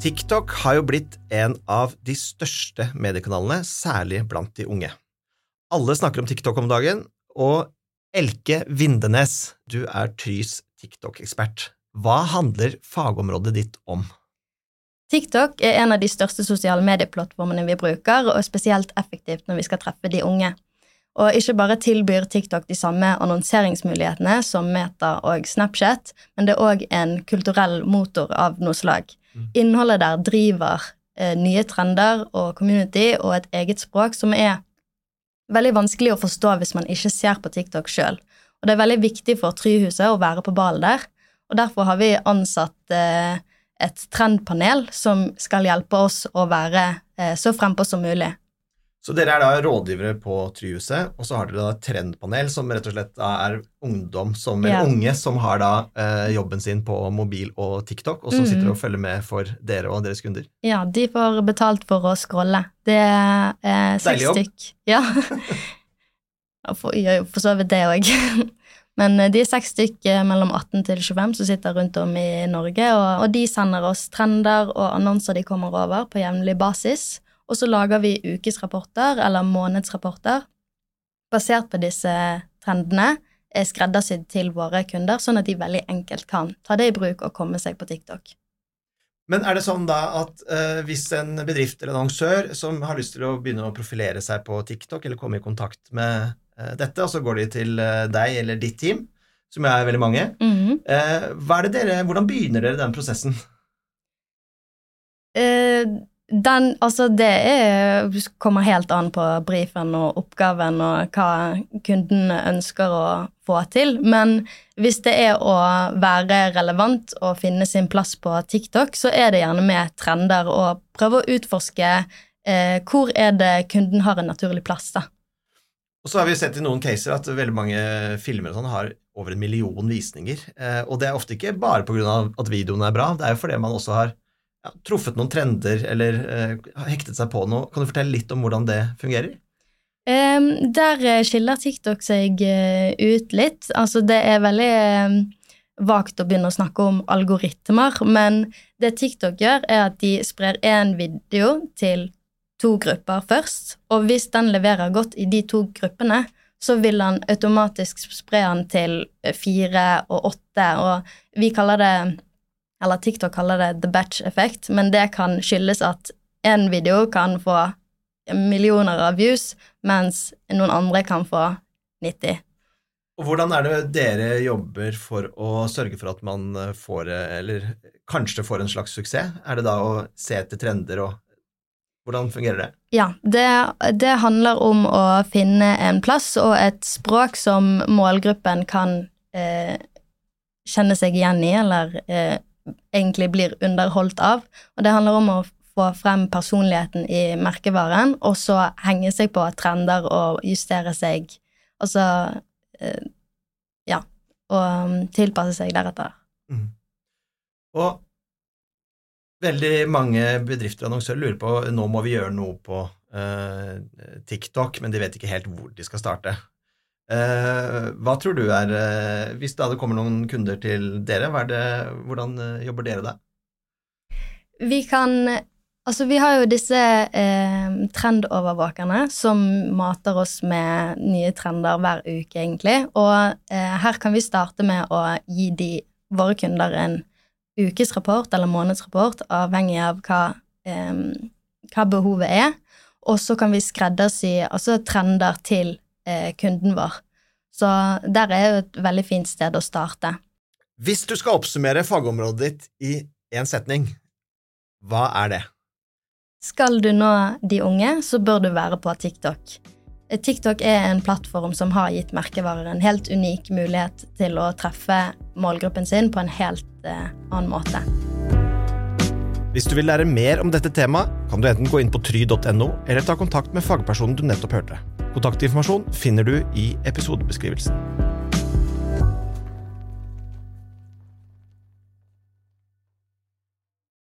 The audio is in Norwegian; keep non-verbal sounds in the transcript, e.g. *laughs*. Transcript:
TikTok har jo blitt en av de største mediekanalene, særlig blant de unge. Alle snakker om TikTok om dagen, og Elke Vindenes, du er Trys TikTok-ekspert. Hva handler fagområdet ditt om? TikTok er en av de største sosiale medieplattformene vi bruker, og spesielt effektivt når vi skal treffe de unge. Og ikke bare tilbyr TikTok de samme annonseringsmulighetene som Meta og Snapchat, men det er òg en kulturell motor av noe slag. Mm. Innholdet der driver eh, nye trender og community og et eget språk som er veldig vanskelig å forstå hvis man ikke ser på TikTok sjøl. Og det er veldig viktig for Tryhuset å være på ballen der, og derfor har vi ansatt eh, et trendpanel som skal hjelpe oss å være eh, så frempå som mulig. Så dere er da rådgivere på Tryhuset, og så har dere da et trendpanel som rett og slett er ungdom som, ja. unge som har da eh, jobben sin på mobil og TikTok, og som mm. sitter og følger med for dere og deres kunder. Ja, de får betalt for å scrolle. Det er eh, seks stykk. Ja. *laughs* for, for så vidt det òg. *laughs* Men eh, de er seks stykk eh, mellom 18 til 25 som sitter rundt om i Norge, og, og de sender oss trender og annonser de kommer over på jevnlig basis. Og så lager vi ukesrapporter eller månedsrapporter basert på disse trendene, er skreddersydd til våre kunder, sånn at de veldig enkelt kan ta det i bruk og komme seg på TikTok. Men er det sånn da at uh, hvis en bedrift eller annonsør som har lyst til å begynne å profilere seg på TikTok, eller komme i kontakt med uh, dette, og så går de til uh, deg eller ditt team, som er veldig mange, mm -hmm. er dere, hvordan begynner dere den prosessen? Den, altså det er, kommer helt an på brifen og oppgaven og hva kunden ønsker å få til. Men hvis det er å være relevant og finne sin plass på TikTok, så er det gjerne med trender og prøve å utforske eh, hvor er det kunden har en naturlig plass. da. Og så har vi sett i noen caser at veldig mange filmer sånn har over en million visninger. Eh, og det er ofte ikke bare pga. at videoen er bra, det er jo fordi man også har ja, truffet noen trender eller eh, hektet seg på noe. Kan du fortelle litt om hvordan det fungerer? Um, der eh, skiller TikTok seg uh, ut litt. Altså, det er veldig uh, vagt å begynne å snakke om algoritmer, men det TikTok gjør, er at de sprer én video til to grupper først, og hvis den leverer godt i de to gruppene, så vil han automatisk spre den til fire og åtte, og vi kaller det eller TikTok kaller det the batch effect, men det kan skyldes at én video kan få millioner av views, mens noen andre kan få 90. Og Hvordan er det dere jobber for å sørge for at man får, eller kanskje får en slags suksess? Er det da å se etter trender og hvordan fungerer det? Ja, det, det handler om å finne en plass og et språk som målgruppen kan eh, kjenne seg igjen i, eller eh, egentlig blir underholdt av. Og det handler om å få frem personligheten i merkevaren, og så henge seg på trender og justere seg. Altså eh, Ja. Og um, tilpasse seg deretter. Mm. Og veldig mange bedrifter og annonsører lurer på nå må vi gjøre noe på uh, TikTok, men de vet ikke helt hvor de skal starte. Eh, hva tror du er eh, Hvis det kommet noen kunder til dere, det, hvordan eh, jobber dere da? Vi kan Altså, vi har jo disse eh, trendovervåkerne som mater oss med nye trender hver uke, egentlig. Og eh, her kan vi starte med å gi de, våre kunder en ukesrapport eller månedsrapport, avhengig av hva, eh, hva behovet er. Og så kan vi skreddersy altså trender til kunden vår. Så der er jo et veldig fint sted å starte. Hvis du skal oppsummere fagområdet ditt i én setning, hva er det? Skal du nå de unge, så bør du være på TikTok. TikTok er en plattform som har gitt merkevarer en helt unik mulighet til å treffe målgruppen sin på en helt eh, annen måte. Hvis du vil lære mer om dette temaet, kan du enten gå inn på try.no eller ta kontakt med fagpersonen du nettopp hørte. Kontaktinformasjon finner du i episodebeskrivelsen.